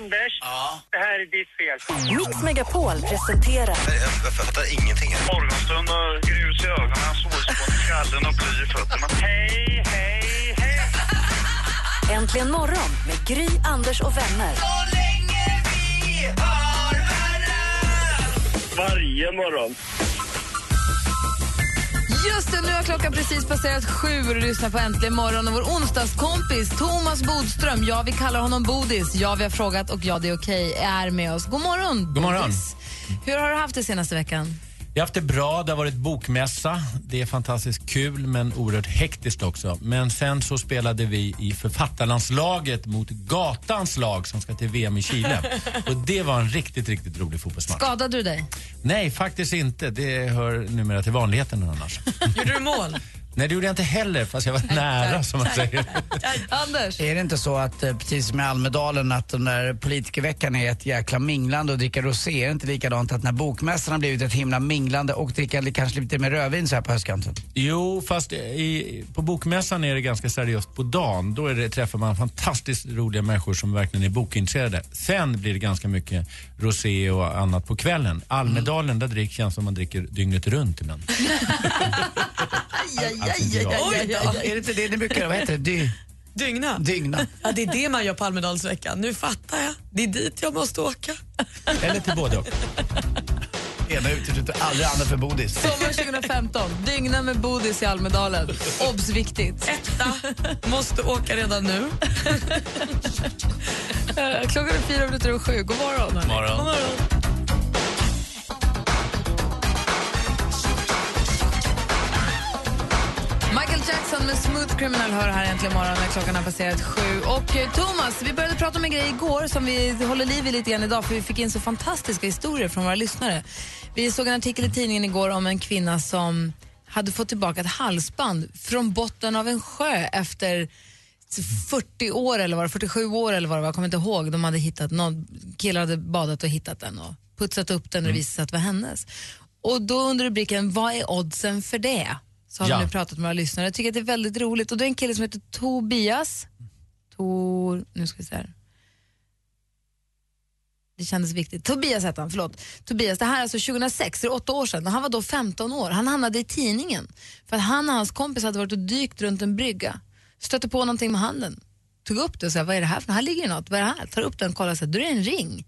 Anders, det här är ditt fel. Mix Megapol presenterar Jag fattar ingenting. Morgonstund och grus i ögonen, solspån i skallen och bly i fötterna. Hej, hej, hej! Äntligen morgon med Gry, Anders och vänner. Varje morgon. Just det, nu har klockan precis passerat sju och du lyssnar på Äntligen morgon och vår onsdagskompis Thomas Bodström, ja vi kallar honom Bodis, ja vi har frågat och ja det är okej, är med oss. God morgon God morgon. Bodis. Hur har du haft det senaste veckan? Jag har haft det bra. Det har varit bokmässa. Det är fantastiskt kul men oerhört hektiskt också. Men sen så spelade vi i författarlandslaget mot gatans lag som ska till VM i Chile. Och det var en riktigt, riktigt rolig fotbollsmatch. Skadade du dig? Nej, faktiskt inte. Det hör numera till vanligheten annars. Gjorde du mål? Nej, det gjorde jag inte heller, fast jag var nära som man säger. Anders? Är det inte så att, eh, precis som i Almedalen, att den där politikerveckan är ett jäkla minglande och dricka rosé? Är det inte likadant att när bokmässan har blivit ett himla minglande och dricka li- kanske lite mer rödvin så här på höstkanten? Jo, fast i, på bokmässan är det ganska seriöst på dagen. Då är det, träffar man fantastiskt roliga människor som verkligen är bokintresserade. Sen blir det ganska mycket rosé och annat på kvällen. Almedalen, där drick, känns som man dricker dygnet runt ibland. Oj då. Är det inte det ni brukar, vad heter det, Dy, Dygna. dygna? Ja, det är det man gör på Almedalsveckan. Nu fattar jag. Det är dit jag måste åka. Eller till både och. Ena utesluter aldrig andra för bodis. Sommar 2015, dygna med Bodis i Almedalen. Obs! viktigt. Etta. Måste åka redan nu. Klockan är fyra minuter över sju. God morgon. hörni. Morgon. God morgon. Med Smooth Criminal hör här äntligen morgon när klockan har passerat sju. Och eh, Thomas, vi började prata om en grej igår som vi håller liv i lite grann idag för vi fick in så fantastiska historier från våra lyssnare. Vi såg en artikel i tidningen igår om en kvinna som hade fått tillbaka ett halsband från botten av en sjö efter 40 år eller var det, 47 år eller vad det var, jag kommer inte ihåg. De hade hittat, någon killar hade badat och hittat den och putsat upp den och det visade sig att det var hennes. Och då under rubriken Vad är oddsen för det? Så har Ja. vi nu pratat med våra lyssnare. Jag tycker att det är väldigt roligt. Och det är en kille som heter Tobias. Tor... Nu ska vi se här. Det kändes viktigt. Tobias hette han, förlåt. Tobias, det här är alltså 2006, det är åtta år sedan. Han var då 15 år. Han hamnade i tidningen för att han och hans kompis hade varit och dykt runt en brygga. Stötte på någonting med handen. Tog upp det och sa, vad är det här för? Här ligger det något. Vad är det här? Tar upp den och kollar då är det en ring.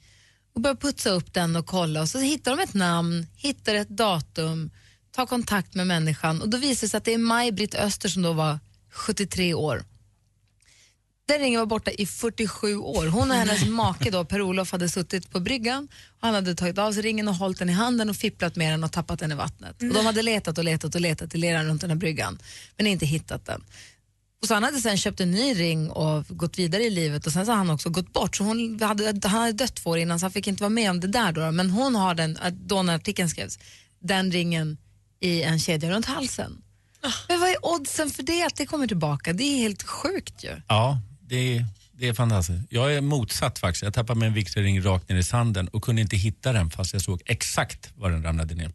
Och börjar putsa upp den och kolla och så hittar de ett namn, hittar ett datum, tar kontakt med människan och då visar det sig att det är Maj-Britt Öster som då var 73 år. Den ringen var borta i 47 år. Hon och hennes make då, Per-Olof hade suttit på bryggan och han hade tagit av sig ringen och hållit den i handen och fipplat med den och tappat den i vattnet. Och de hade letat och letat och letat i leran runt den här bryggan men inte hittat den. Och så han hade sen köpt en ny ring och gått vidare i livet och sen så har han också gått bort. Så hon hade, han hade dött två år innan så han fick inte vara med om det där då. Men hon har den, då när artikeln skrevs, den ringen i en kedja runt halsen. Men vad är oddsen för det att det kommer tillbaka? Det är helt sjukt ju. Ja, det är, det är fantastiskt. Jag är motsatt faktiskt. Jag tappade med en vigselring rakt ner i sanden och kunde inte hitta den fast jag såg exakt var den ramlade ner.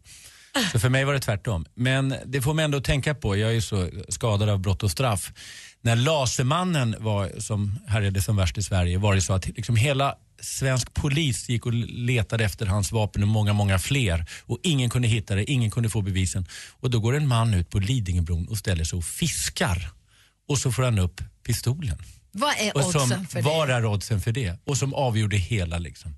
Så för mig var det tvärtom. Men det får mig ändå att tänka på, jag är ju så skadad av brott och straff. När Lasermannen var, som härjade som värst i Sverige var det så att liksom hela svensk polis gick och letade efter hans vapen och många, många fler. Och ingen kunde hitta det, ingen kunde få bevisen. Och då går en man ut på Lidingöbron och ställer sig och fiskar. Och så får han upp pistolen. Vad är Och som, oddsen för var det? är oddsen för det? Och som avgjorde hela liksom,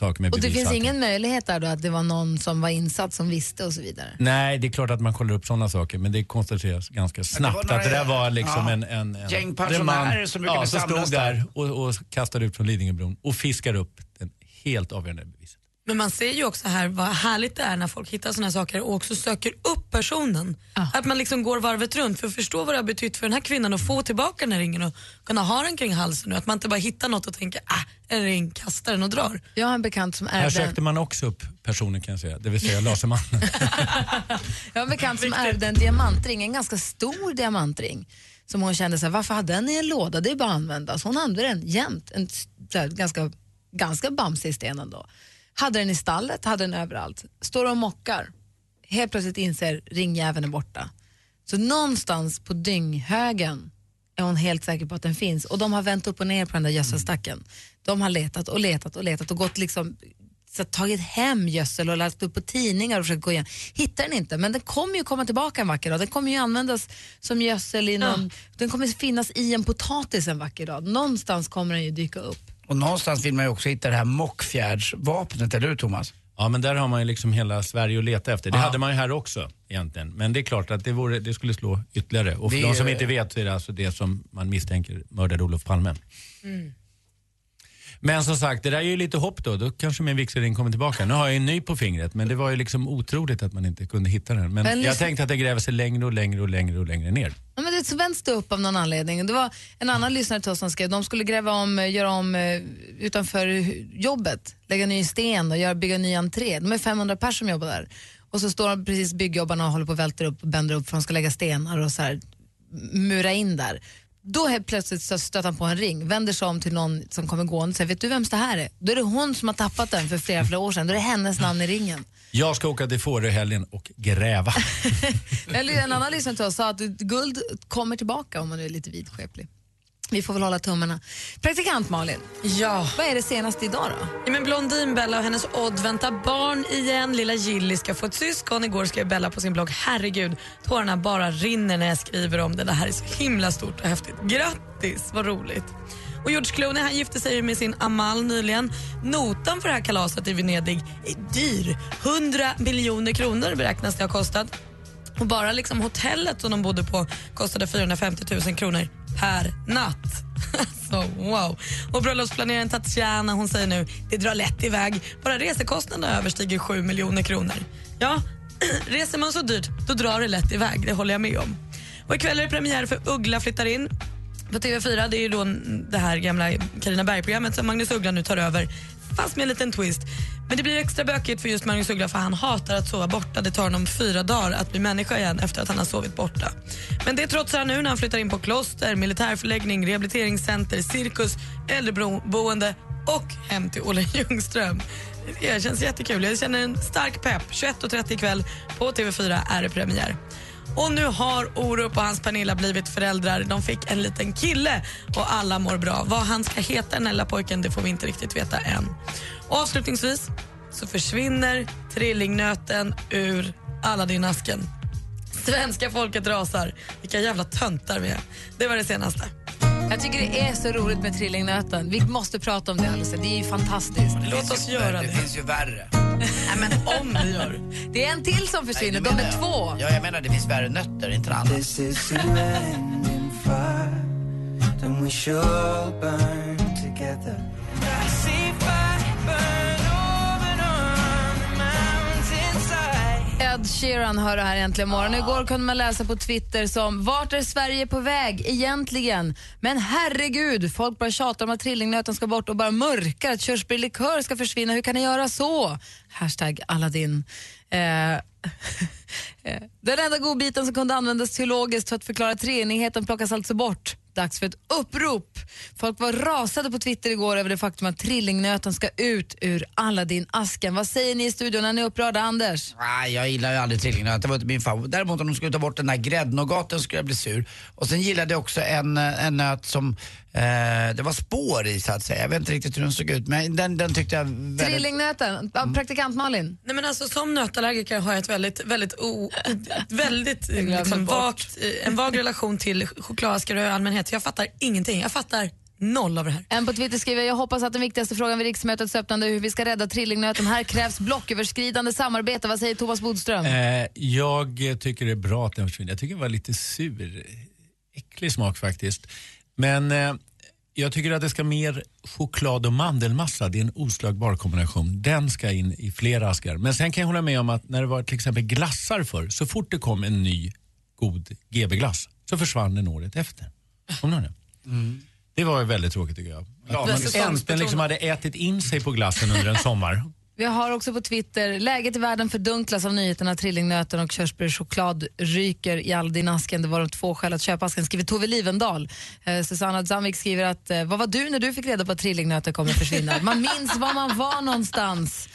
saken med Och det finns ingen möjlighet där då att det var någon som var insatt som visste och så vidare? Nej, det är klart att man kollar upp sådana saker men det konstateras ganska snabbt några- att det där var liksom ja, en, en, en gäng en pensionärer som brukade ja, som samlas stod där och, och kastade ut från Lidingöbron och fiskar upp den helt avgörande beviset. Men man ser ju också här vad härligt det är när folk hittar såna här saker och också söker upp personen. Att man liksom går varvet runt för att förstå vad det har betytt för den här kvinnan att få tillbaka den här ringen och kunna ha den kring halsen nu. Att man inte bara hittar något och tänker ah, en ring, kastar den och drar. Jag har en bekant som Här ärvde sökte man också upp personen kan jag säga, det vill säga Lasermannen. Jag har en bekant som ärvde en diamantring, en ganska stor diamantring. Som hon kände så här, varför hade den i en låda? Det är bara att använda. Så hon använde den jämt. En här, ganska, ganska bamsig sten ändå. Hade den i stallet, hade den överallt. Står och mockar. Helt plötsligt inser ringjäveln är borta. Så någonstans på dynghögen är hon helt säker på att den finns. Och de har vänt upp och ner på den där gödselstacken. De har letat och letat och letat och gått liksom så tagit hem gödsel och lagt upp på tidningar och försökt gå igen. Hittar den inte, men den kommer ju komma tillbaka en vacker dag. Den kommer ju användas som gödsel i någon, den kommer finnas i en potatis en vacker dag. Någonstans kommer den ju dyka upp. Och någonstans vill man ju också hitta det här mockfjärdsvapnet, eller hur Thomas? Ja men där har man ju liksom hela Sverige att leta efter. Det Ja. hade man ju här också egentligen. Men det är klart att det, vore, det skulle slå ytterligare. Och för Det de som är- inte vet så är det alltså det som man misstänker mördade Olof Palme. Men som sagt, det där är ju lite hopp då. Då kanske min vigselring kommer tillbaka. Nu har jag en ny på fingret men det var ju liksom otroligt att man inte kunde hitta den. Men, Men jag tänkte att det gräver sig längre och längre och längre och längre ner plötsligt så vänds det upp av någon anledning. Det var en annan lyssnare till oss som skrev de skulle gräva om, göra om eh, utanför jobbet, lägga ny sten och göra, bygga ny entré. De är 500 personer som jobbar där. Och så står precis byggjobbarna och håller på och välter upp och bänder upp för de ska lägga stenar och så här, mura in där. Då helt plötsligt så stöter han på en ring, vänder sig om till någon som kommer gående och säger, vet du vem det här är? Då är det hon som har tappat den för flera, flera år sedan. Då är det hennes namn i ringen. Jag ska åka till Fårö i helgen och gräva. Eller en annan lyssnare till oss sa att guld kommer tillbaka om man är lite vidskeplig. Vi får väl hålla tummarna. Praktikant Malin, Ja. vad är det senaste idag då? Ja, men Blondin Bella och hennes Odd väntar barn igen. Lilla Gilly ska få ett syskon. Igår skrev Bella på sin blogg, herregud, tårarna bara rinner när jag skriver om det. Det här är så himla stort och häftigt. Grattis, vad roligt. Och George Clooney han gifte sig med sin Amal nyligen. Notan för det här kalaset i Venedig är dyr. 100 miljoner kronor beräknas det ha kostat. Och bara liksom hotellet som de bodde på kostade 450 000 kronor per natt. Alltså wow. Och bröllopsplaneraren Tatjana hon säger nu det drar lätt iväg. Bara resekostnaderna överstiger 7 miljoner kronor. Ja, reser man så dyrt då drar det lätt iväg. Det håller jag med om. Och ikväll är det premiär för Uggla flyttar in på TV4. Det är ju då det här gamla Carina Berg-programmet som Magnus Uggla nu tar över. Fast med en liten twist. Men det blir extra bökigt för just Magnus Uggla för han hatar att sova borta. Det tar honom fyra dagar att bli människa igen efter att han har sovit borta. Men det trotsar han nu när han flyttar in på kloster, militärförläggning, rehabiliteringscenter, cirkus, äldreboende och hem till Olle Ljungström. Det känns jättekul. Jag känner en stark pepp. 21.30 ikväll på TV4 är det premiär. Och nu har Orup och hans Pernilla blivit föräldrar. De fick en liten kille och alla mår bra. Vad han ska heta den lilla pojken det får vi inte riktigt veta än. Och avslutningsvis så försvinner trillingnöten ur Aladdin-asken. Svenska folket rasar. Vilka jävla töntar vi är. Det var det senaste. Jag tycker det är så roligt med trillingnöten. Vi måste prata om det alldeles. Det är ju fantastiskt. Låt oss göra Det det. finns ju värre. Nej, men om vi gör det. Är en till som försvinner. Nej, det De är jag. två. Ja, jag menar det finns värre nötter, inte annat. Ed Sheeran hör det här äntligen morgon. Igår kunde man läsa på Twitter som vart är Sverige på väg egentligen? Men herregud, folk bara tjatar om att trillingnöten ska bort och bara mörkar att körsbärlikör ska försvinna. Hur kan ni göra så? Hashtag Aladdin. Eh, eh, den enda godbiten som kunde användas teologiskt för att förklara treenigheten plockas alltså bort. Dags för ett upprop. Folk var rasade på Twitter igår över det faktum att trillingnöten ska ut ur Aladdin-asken. Vad säger ni i studion när ni upprörda, Anders? Nej, jag gillar ju aldrig trillingnöt, det var inte min favorit. Däremot om de skulle ta bort den där gräddnougaten skulle jag bli sur. Och sen gillade jag också en, eh, en nöt som eh, det var spår i så att säga. Jag vet inte riktigt hur den såg ut men den, den tyckte jag väldigt... Trillingnöten, ja, praktikant Malin. Nej, men alltså, som nötallergiker har jag ett väldigt, väldigt, o, väldigt liksom, vagt, eh, en vag relation till chokladaskar i allmänhet. Jag fattar ingenting. Jag fattar noll av det här. En på Twitter skriver, jag hoppas att den viktigaste frågan vid riksmötets öppnande är hur vi ska rädda trillingnöten. Här krävs blocköverskridande samarbete. Vad säger Thomas Bodström? Eh, jag tycker det är bra att den försvinner. Jag tycker det var lite sur, äcklig smak faktiskt. Men eh, Jag tycker att det ska mer choklad och mandelmassa. Det är en oslagbar kombination. Den ska in i flera askar. Men sen kan jag hålla med om att när det var till exempel glassar för så fort det kom en ny god GB-glass så försvann den året efter. Kommer ni ihåg det? Det var ju väldigt tråkigt tycker jag. Ja, Att man äntligen liksom hade ätit in sig på glassen under en sommar. Vi har också på Twitter, läget i världen fördunklas av nyheterna trillingnöten och körsbärschoklad ryker i Aldin-asken. Det var de två skäl att köpa asken, skriver Tove Livendal. Eh, Susanna Zamvik skriver att, eh, vad var du när du fick reda på att trillingnöten kommer försvinna? Man minns var man var någonstans.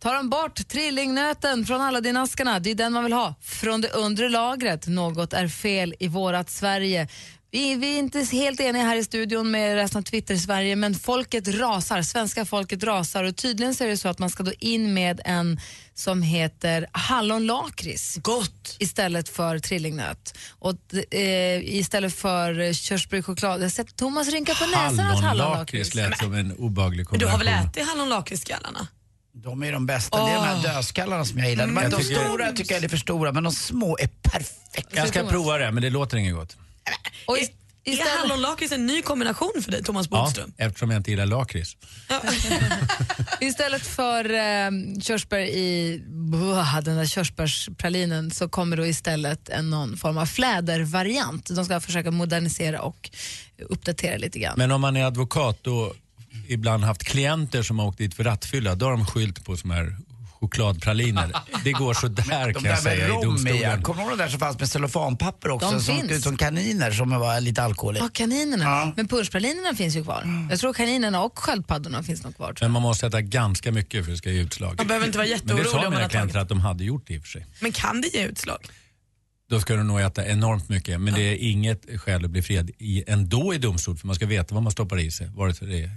Tar de bort trillingnöten från Aladdin-askarna, det är den man vill ha, från det undre lagret. Något är fel i vårat Sverige. Vi, vi är inte helt eniga här i studion med resten av Twitter-Sverige, men folket rasar. Svenska folket rasar och tydligen så är det så att man ska då in med en som heter hallonlakrits. Gott! Istället för trillingnöt. Och eh, istället för körsbärschoklad. Jag har sett Thomas rynka på näsan åt Hallonlakrits hallonlakrits. lät som en obehaglig Men du kombination. har väl ätit hallonlakritsskallarna? De är de bästa. Det är de här dödskallarna som jag gillar. De, Jag de tycker- stora tycker jag är för stora, men de små är perfekta. Jag ska prova det, men det låter inget gott. Och Är, i, är istället, hallonlakrits en ny kombination för dig, Thomas Ja, Bodström? eftersom jag inte gillar lakrits. istället för eh, körsbär i buah, den där körsbärspralinen så kommer då istället en någon form av flädervariant. De ska försöka modernisera och uppdatera lite grann. Men om man är advokat och ibland haft klienter som har åkt dit för rattfylla, då har de skylt på såna här chokladpraliner. Det går så där De kan jag säga i domstolen. kommer du ihåg de där som fanns med cellofanpapper också? De som finns. såg ut som kaniner som var lite alkohol i. Ja, kaninerna. Ja. Men punschpralinerna finns ju kvar. Jag tror kaninerna och sköldpaddorna finns nog kvar. Men man måste äta ganska mycket för att det ska ge utslag. Man behöver inte vara Men jätteorolig det sa om man mina har klienter tagit. att de hade gjort det i och för sig. Men kan det ge utslag? Då ska du nog äta enormt mycket. Men det är inget skäl att bli fred i, ändå i domstol för man ska veta vad man stoppar i sig. Vare sig det är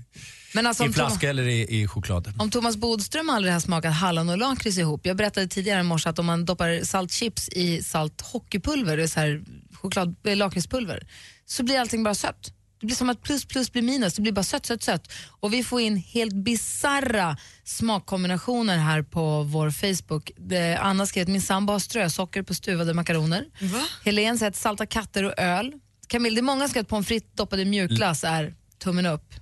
Men alltså, i flaska Thomas, eller i, i choklad. om Thomas Bodström aldrig har smakat hallon och lakrits ihop. Jag berättade tidigare i morse att om man doppar saltchips i salt hockeypulver, det är så här choklad, eh, lakritspulver, så blir allting bara sött. Det blir som att plus plus blir minus, det blir bara sött, sött, sött. Och vi får in helt bizarra smakkombinationer här på vår Facebook. Det, Anna skrev att min sambo har strösocker på stuvade makaroner. Va? Helene säger att salta katter och öl. Camille, det är många som skriver att pommes frites doppade i mjukglass är tummen upp.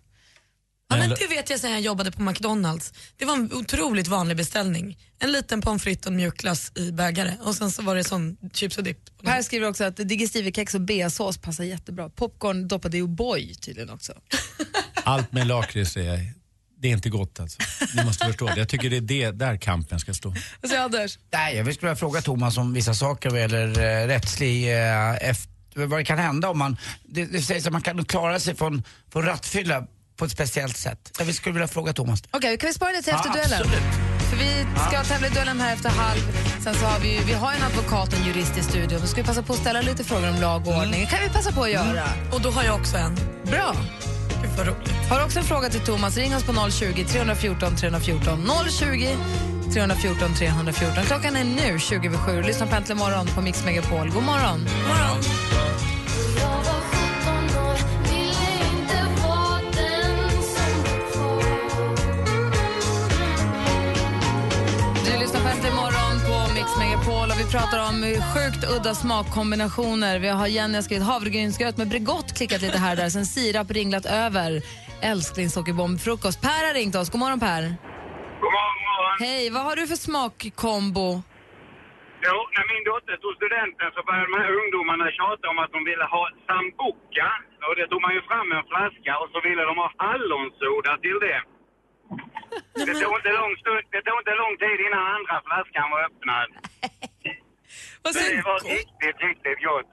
Ja, men det vet jag sen jag jobbade på McDonalds. Det var en otroligt vanlig beställning. En liten pommes frites och en mjukglass i bägare och sen så var det sån chips och dipp. Per skriver också att digestivekex och beasås passar jättebra. Popcorn doppade i O'boy tydligen också. Allt med lakrits är, det är inte gott alltså. Ni måste förstå det. Jag tycker det är det, där kampen ska stå. Vad säger Anders? Nej, jag skulle vilja fråga Thomas om vissa saker vad gäller eh, rättslig eh, efter, vad det kan hända om man, det, det sägs att man kan klara sig från, från rattfylla på ett speciellt sätt. Jag skulle vilja fråga Thomas. Okej, kan vi spara det till efter duellen? absolut. För vi ska tävla i duellen här efter halv. Sen så har vi, vi har en advokat och en jurist i studion. Då ska vi passa på att ställa lite frågor om lag och ordning. kan vi passa på att göra. Och då har jag också en. Bra. Gud vad roligt. Har du också en fråga till Thomas, ring oss på 020 314 314. 020 314 314. Klockan är nu 20 över 7. Lyssna på Äntligen morgon på Mix Megapol. God morgon. morgon. Pratar om sjukt udda smakkombinationer. Vi har Jenny har skrivit havregrynsgröt med Bregott klickat lite här där, sen sirap ringlat över. Älsklingssockerbombfrukost. Per har ringt oss. God morgon Per. God morgon, god morgon. Hej, vad har du för smakkombo? Jo, när min dotter tog studenten så började de här ungdomarna tjata om att de ville ha sambuca. Och det tog man ju fram en flaska och så ville de ha hallonsoda till det. Det tog, inte lång stund, det tog inte lång tid innan andra flaskan var öppnad. Vad Det säger var riktigt, riktigt gott.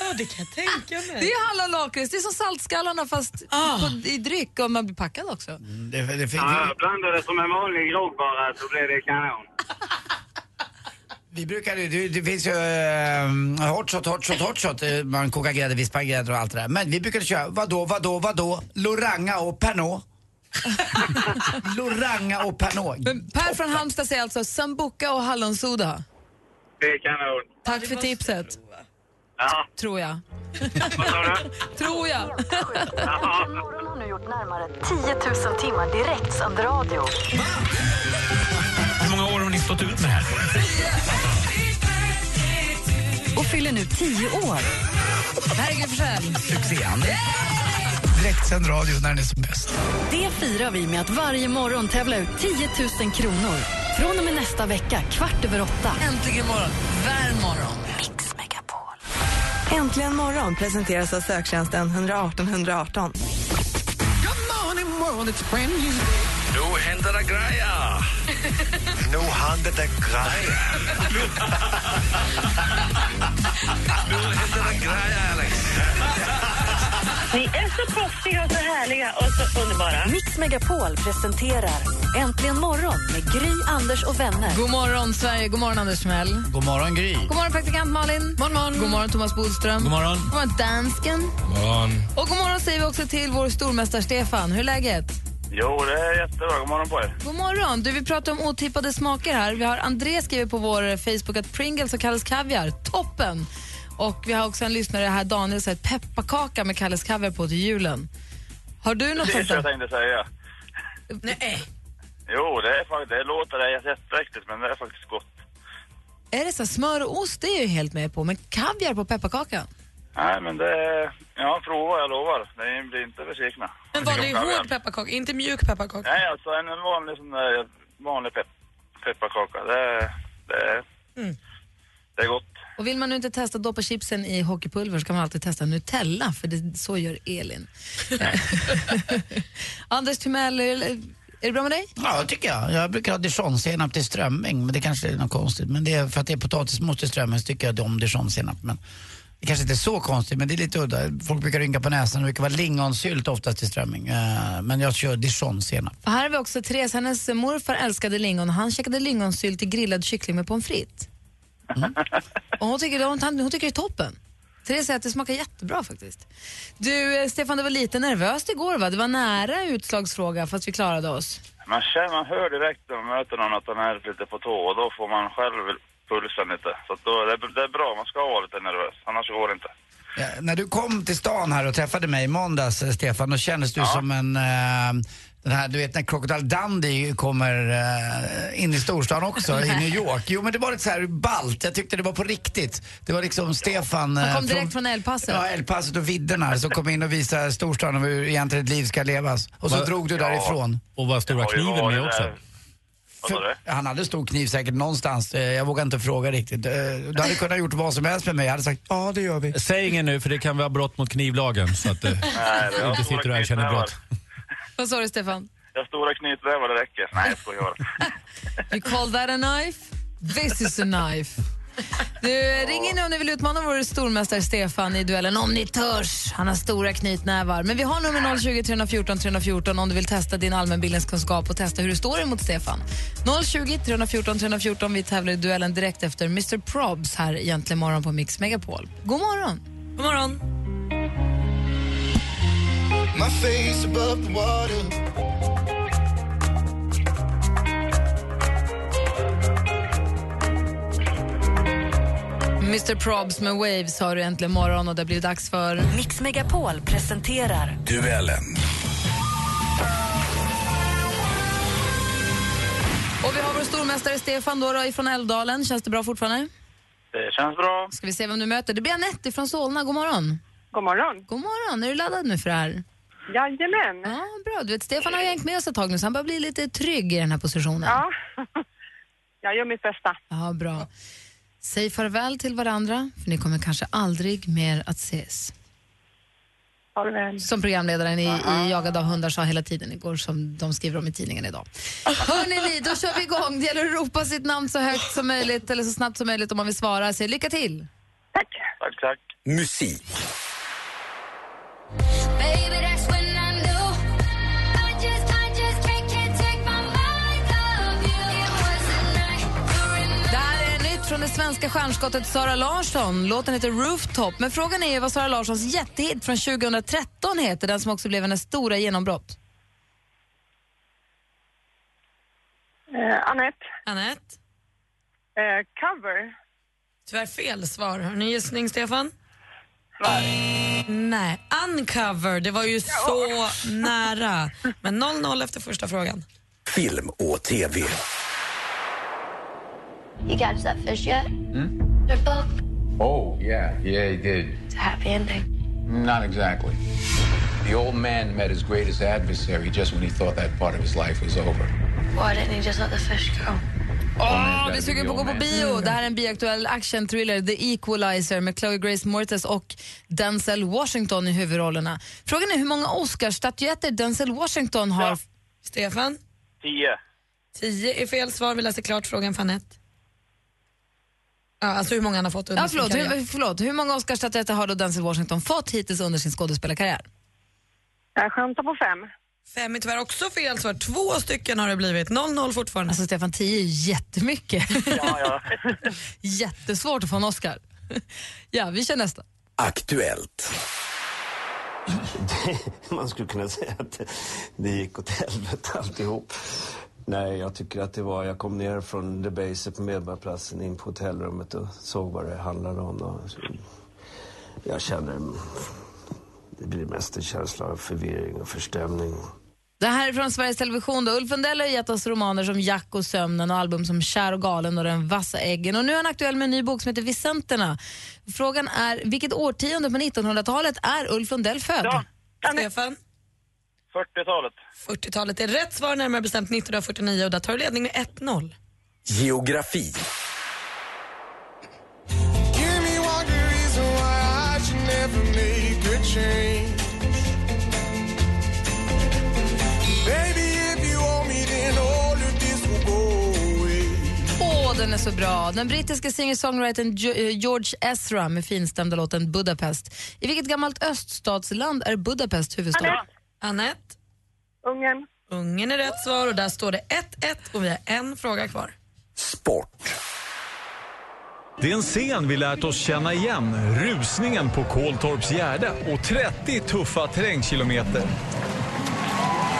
Ja, det kan jag tänka mig. Det är hallonlakrits, det är som saltskallarna fast Ah. på, i dryck och man blir packad också. Det, det, det, Ja, jag blandade det som en vanlig grogg bara så blev det kanon. Vi brukar ju- det, det finns ju uh, hot shot, hot shot, hot shot. eh, Man kokar grädde, vispar grädde och allt det där. Men vi brukade köra, vadå, vadå, vadå? Loranga och Pernod. Loranga och Pernod. Men per från Halmstad säger alltså sambuca och hallonsoda. Det är kanon. Tack för tipset, Ja, tror jag. vad sa du? Tror jag. Ja. Morgon har nu gjort närmare 10 000 timmar direktsänd radio. Hur många år har ni stått ut med det här? Och fyller nu 10 år. Det här är Gry Forssell. Succén. direktsänd radio när den är som bäst. Det firar vi med att varje morgon tävla ut 10 000 kronor. Från och med nästa vecka, kvart över åtta. Äntligen morgon, värm morgon. Mix Megapol. Äntligen morgon presenteras av söktjänsten 118 118. Nu händer det grejer! Nu händer det grejer. Nu händer det grejer, Alex. Ni är så proffsiga och så härliga och så underbara. Mix Megapol presenterar Äntligen morgon med Gry, Anders och vänner. God morgon, Sverige. God morgon, Anders Timell. God morgon, Gry. God morgon, praktikant Malin. God morgon, God morgon Thomas Bodström. God morgon. God morgon, dansken. morgon. Och god morgon säger vi också till vår stormästare Stefan. Hur är läget? Jo, det är jättebra. God morgon på er. God morgon. Du, vi pratar om otippade smaker här. Vi har André skriver på vår Facebook att Pringles och Kalles Kaviar, toppen. Och vi har också en lyssnare här, Daniel, säger pepparkaka med Kalles Kaviar på till julen. Har du något Det sånt så jag tänkte säga. Nej. Jo, det, är faktiskt, det låter jätteäckligt, men det är faktiskt gott. Är det så smör och ost, det är jag ju helt med på, men kaviar på pepparkakan? Nej, men det. Ja, prova, jag lovar. Ni blir inte besvikna. En vanlig hård pepparkaka, inte mjuk pepparkaka. Nej, alltså en vanlig sån där vanlig pepp, pepparkaka. Det, det, Mm. det är gott. Och vill man nu inte testa doppa chipsen i hockeypulver så kan man alltid testa Nutella, för det, så gör Elin. Anders Timell, är det bra med dig? Ja, det tycker jag. Jag brukar ha dijonsenap till strömming, men det kanske är något konstigt. Men det är för att det är potatismos till strömming så tycker jag om dijonsenap. Men det kanske inte är så konstigt, men det är lite udda. Folk brukar rynka på näsan. Det brukar vara lingonsylt oftast till strömming. Eh, Men jag kör dijonsenap. Här har vi också Therese, hennes morfar älskade lingon han käkade lingonsylt till grillad kyckling med pommes frites. Och hon tycker, hon, hon tycker det är toppen. Therese säger att det smakar jättebra faktiskt. Du, eh, Stefan, det var lite nervöst igår va? Det var nära utslagsfråga fast vi klarade oss. Man, känner, man hör direkt när man möter någon att den är lite på tå och då får man själv pulsen lite. Så då, det, är- det är bra, man ska vara lite nervös, annars går det inte. Ja, när du kom till stan här och träffade mig i måndags, eh, Stefan, då kändes du som en... Eh, den här, du vet när Crocodile Dundee kommer eh, in i storstan också, i New York. Jo men det var lite så här balt, jag tyckte det var på riktigt. Det var liksom Stefan... Han kom direkt från El Paso. Ja, El Paso och vidderna som kom in och visade storstan och hur egentligen ett liv ska levas. Och så Va- drog du Ja. därifrån. Och var stora kniven med också? du? Han hade stor kniv säkert någonstans, eh, jag vågar inte fråga riktigt. Du hade kunnat gjort vad som helst med mig, jag hade sagt ja det gör vi. Säg ingen nu för det kan vara brott mot knivlagen så att Nej, du inte sitter och erkänner brott. Vad sa du Stefan? Jag har stora knytnävar, det räcker. Nej, jag skojar bara. You call that a knife? This is a knife. Du, ring in om ni vill utmana vår stormästare Stefan i duellen om ni törs. Han har stora knytnävar. Men vi har nummer 020 314 314 om du vill testa din allmänbildningskunskap och testa hur du står emot Stefan. 020 314 314. Vi tävlar i duellen direkt efter Mr Probs här egentligen morgon på Mix Megapol. God morgon! God morgon. My face above the water. Mr Probs med Waves har du äntligen morgon och det blir dags för... Mix Megapol presenterar Duellen. Och vi har vår stormästare Stefan då, då ifrån Älvdalen. Känns det bra fortfarande? Det känns bra. Ska vi se vem du möter. Det blir Anette från Solna. God morgon. God morgon. God morgon. Är du laddad nu för det här? Jajamän. Ja, bra. Du vet, Stefan har hängt med oss ett tag nu så han börjar bli lite trygg i den här positionen. Ja. Jag gör mitt bästa. Ja, bra. Säg farväl till varandra, för ni kommer kanske aldrig mer att ses. Farväl. Som programledaren i, i Jagad av hundar sa hela tiden igår, som de skriver om i tidningen idag. Hörrni ni, då kör vi igång. Det gäller att ropa sitt namn så högt som möjligt eller så snabbt som möjligt om man vill svara. Så lycka till! Tack. Tack, tack. Musik. Från det svenska stjärnskottet Sara Larsson. Låten heter Rooftop. Men frågan är ju vad Sara Larssons jättehit från 2013 heter, den som också blev hennes stora genombrott. Eh, Anette. Anette? Eh, cover. Tyvärr fel svar. Har ni gissning, Stefan? Nej. Uncover, det var ju så nära. Men 0-0 efter första frågan. Film och TV. You catch that fish yet? Their boat. Oh, yeah, yeah, he did. It's a happy ending. Not exactly. The old man met his greatest adversary just when he thought that part of his life was over. Why didn't he just let the fish go? Åh, vi är sugen på att gå på bio. Det här är en bioaktuell action-thriller, The Equalizer med Chloe Grace Moretz och Denzel Washington i huvudrollerna. Frågan är hur många Oscarsstatyetter Denzel Washington har. Stefan? Tio. Tio är fel svar. Vi läser klart frågan för Anette. Ja, alltså hur många han har fått under Ja, förlåt, sin karriär. hur, förlåt, hur många Oscarsstatyetter har då Denzel Washington fått hittills under sin skådespelarkarriär? Jag chansar på fem. Fem är tyvärr också fel svar. Två stycken har det blivit. 0-0 fortfarande. Alltså Stefan, tio är jättemycket. Ja, ja. Jättesvårt att få en Oscar. Ja, vi kör nästa. Aktuellt. Man skulle kunna säga att det, det gick åt helvete alltihop. Nej, jag tycker att det var... Jag kom ner från The Base på Medborgarplatsen in på hotellrummet och såg vad det handlade om. Och så, jag kände... Det blir mest en känsla av förvirring och förstämning. Det här är från Sveriges Television. Då. Ulf Lundell har gett oss romaner som Jack och sömnen och album som Kär och galen och Den vassa äggen. Och nu är han aktuell med en ny bok som heter Vicenterna. Frågan är, vilket årtionde på 1900-talet är Ulf Lundell född? Stefan? 40-talet. 40-talet är rätt svar, närmare bestämt 1949 och där tar du ledning med 1-0. Geografi. Give me one reason why I should never make a change. Den är så bra. Den brittiska singer-songwritern eh, George Ezra med finstämda låten Budapest. I vilket gammalt öststatsland är Budapest huvudstad? Anette? Anette? Ungern. Ungern är rätt svar och där står det 1-1 och vi har en fråga kvar. Det är en scen vi lärt oss känna igen. Rusningen på Koltorps Gärde och 30 tuffa terrängkilometer.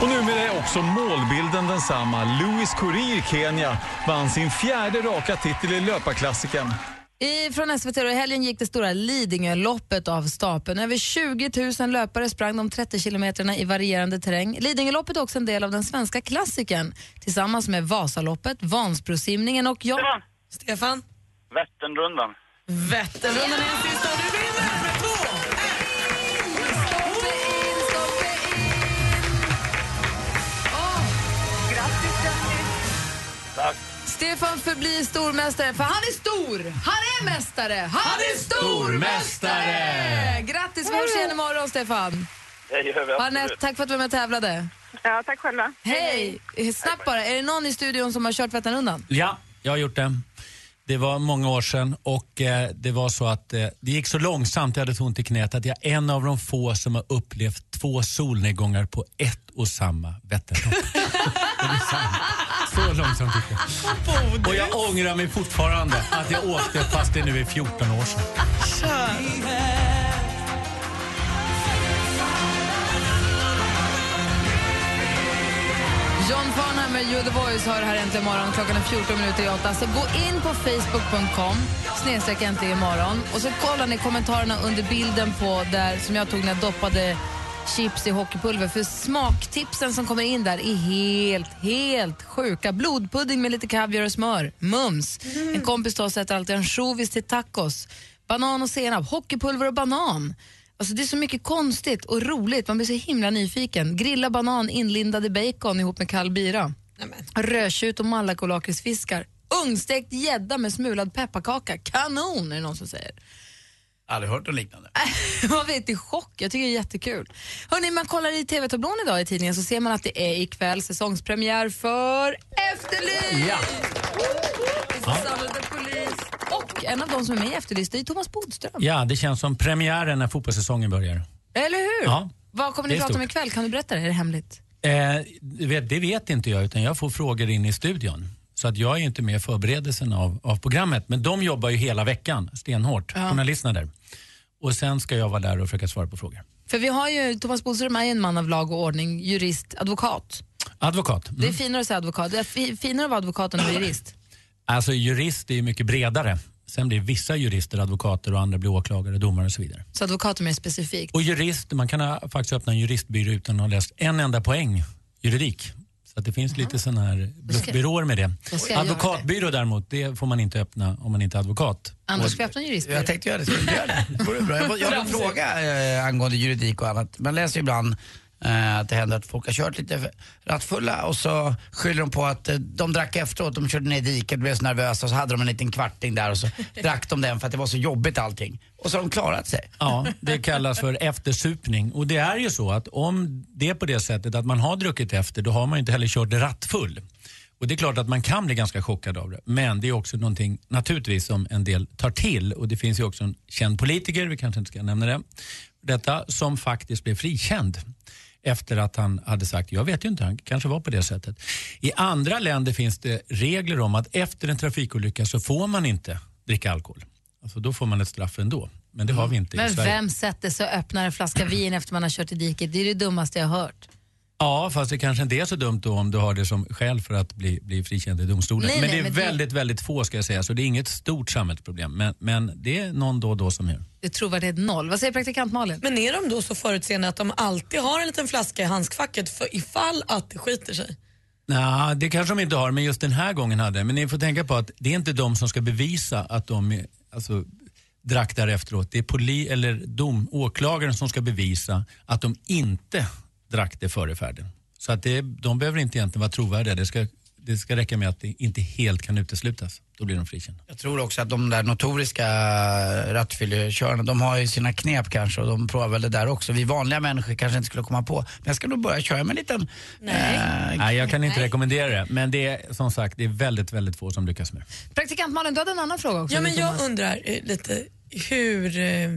Och numera är också målbilden densamma. Louis Courir i Kenya vann sin fjärde raka titel i löparklassikern. I, från SVT och i helgen gick det stora Lidingöloppet av stapeln. Över 20 000 löpare sprang de 30 kilometrarna i varierande terräng. Lidingöloppet är också en del av den svenska klassikern tillsammans med Vasaloppet, Vansbrosimningen och jag. Stefan? Vätternrundan. Vätternrundan är en sista du vinner Stefan förblir stormästare, för han är stor! Han är mästare! Han, är stormästare! Grattis, vi hörs igen imorgon, Stefan. Det gör vi Anette, tack för att du var med och tävlade. Ja, tack själva. Hej! Snabbt bara, är det någon i studion som har kört Vätternrundan? Ja, jag har gjort det. Det var många år sedan och eh, det var så att eh, det gick så långsamt, jag hade så ont i knät, att jag är en av de få som har upplevt två solnedgångar på ett och samma Vätternlopp. Så långsamt gick det. Och jag ångrar mig fortfarande att jag åkte fast det nu är 14 år sedan. John Farnham med You the Voice har här äntligen morgon. Klockan är 14 minuter i åtta. Så gå in på facebook.com snedstreck äntligen imorgon och så kollar ni kommentarerna under bilden på där som jag tog när jag doppade chips i hockeypulver. För smaktipsen som kommer in där är helt, helt sjuka. Blodpudding med lite kaviar och smör. Mums. En kompis då sätter alltid ansjovis till tacos. Banan och senap, hockeypulver och banan. Alltså det är så mycket konstigt och roligt. Man blir så himla nyfiken. Grilla banan inlindad i bacon ihop med kall bira. Rödtjut och malak och lakritsfiskar. Ugnsstekt gädda med smulad pepparkaka. Kanon är det någon som säger. Aldrig hört något liknande. Man vet i chock. Jag tycker det är jättekul. Hörrni, man kollar i TV-tablån idag i tidningen så ser man att det är ikväll säsongspremiär för Efterlyst! Ja. Samlade polis. Och en av de som är med i Efterlyst är Thomas Bodström. Ja, det känns som premiären när fotbollssäsongen börjar. Eller hur? Ja. Vad kommer ni prata om ikväll? Kan du berätta det? Är det hemligt? Eh, det vet inte jag, utan jag får frågor in i studion. Så att jag är inte med i förberedelsen av, av programmet. Men de jobbar ju hela veckan, stenhårt, Ja. journalisterna där. Och sen ska jag vara där och försöka svara på frågor. För vi har ju, Thomas Bodström är ju en man av lag och ordning, jurist, advokat. Advokat. Det är Mm. finare att säga advokat. Det är fi- finare att vara advokat än att vara jurist. Alltså jurist är ju mycket bredare. Sen blir vissa jurister advokater och andra blir åklagare, domare och så vidare. Så advokat är mer specifikt. Och jurist, man kan ha, faktiskt öppna en juristbyrå utan att ha läst en enda poäng juridik. Så att det finns lite sådana här bluffbyråer med det. Advokatbyrå däremot, det får man inte öppna om man inte är advokat. Anders, ska vi öppna en juristbyrå? Jag tänkte göra det, inte göra det? Det vore bra. Jag, har en fråga eh, angående juridik och annat. Man läser ju ibland att det händer att folk har kört lite rattfulla och så skyller de på att eh, de drack efteråt, de körde ner i diket, blev så nervösa och så hade de en liten kvarting där och så drack de den för att det var så jobbigt allting. Och så har de klarat sig. Ja, det kallas för eftersupning. Och det är ju så att om det är på det sättet att man har druckit efter, då har man ju inte heller kört rattfull. Och det är klart att man kan bli ganska chockad av det. Men det är också någonting naturligtvis som en del tar till. Och det finns ju också en känd politiker, vi kanske inte ska nämna det, detta, som faktiskt blev frikänd efter att han hade sagt, jag vet ju inte, han kanske var på det sättet. I andra länder finns det regler om att efter en trafikolycka så får man inte dricka alkohol. Alltså då får man ett straff ändå. Men det har vi inte i Men Sverige. vem sätter sig och öppnar en flaska vin efter man har kört i diket? Det är det dummaste jag har hört. Ja, fast det kanske inte är så dumt då om du har det som skäl för att bli, bli frikänd i domstolen. Nej, men nej, det är men det- väldigt, väldigt få ska jag säga, så det är inget stort samhällsproblem. Men, men det är någon då och då som gör. Det är trovärdighet noll. Vad säger praktikant Malin? Men är de då så förutseende att de alltid har en liten flaska i handskfacket för ifall att det skiter sig? Nej, det kanske de inte har, men just den här gången hade Men ni får tänka på att det är inte de som ska bevisa att de är, alltså, drack där efteråt. Det är poli eller dom, åklagaren som ska bevisa att de inte drack det före färden. Så att det, de behöver inte egentligen vara trovärdiga. Det ska, det ska räcka med att det inte helt kan uteslutas. Då blir de frikända. Jag tror också att de där notoriska rattfyllekörarna, de har ju sina knep kanske och de provar väl det där också. Vi vanliga människor kanske inte skulle komma på. Men jag ska nog börja köra med en liten... eh, Nej, jag kan inte rekommendera det. Men det är som sagt det är väldigt, väldigt få som lyckas med det. Praktikant Malin, du hade en annan fråga också. Ja, men jag undrar eh, lite hur, eh,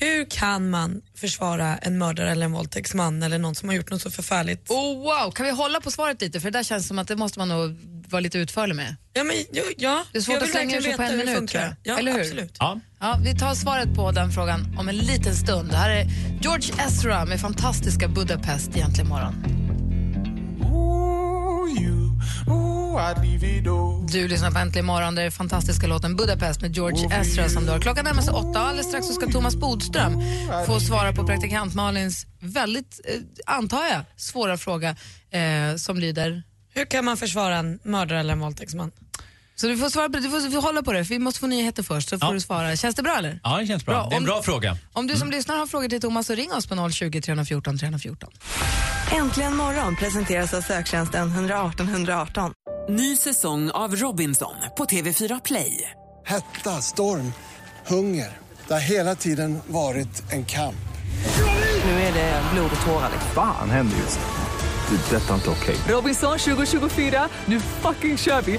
hur kan man försvara en mördare eller en våldtäktsman eller någon som har gjort något så förfärligt? Oh, wow, kan vi hålla på svaret lite? För det där känns som att det måste man nog vara lite utförlig med. Ja, men, ja, ja. Det är svårt Jag att slänga ur sig på en minut tror jag. Ja, Eller hur? absolut. Ja. Ja, vi tar svaret på den frågan om en liten stund. Det här är George Ezra med fantastiska Budapest egentligen imorgon. Du lyssnar på Äntligen morgon, det är fantastiska låten Budapest med George Ezra som har. Klockan närmar sig åtta och alldeles strax så ska Thomas Bodström få svara på praktikant Malins väldigt, eh, antar jag, svåra fråga eh, som lyder... Hur kan man försvara en mördare eller en våldtäktsman? Så du får, svara på, du får, du får hålla på det, för vi måste få nyheter först så får Ja. du svara. Känns det bra eller? Ja, det känns bra. Bra, Det är en om- bra fråga. Om du som lyssnar har frågor till Thomas så ring oss på 020 314 314. Äntligen morgon presenteras av söktjänsten 118 118. Ny säsong av Robinson på TV4 Play. Hetta, storm, hunger. Det har hela tiden varit en kamp. Nu är det blod och tårar. Fan händer just nu. Det. är Detta är inte okej. Robinson 2024, nu fucking kör vi!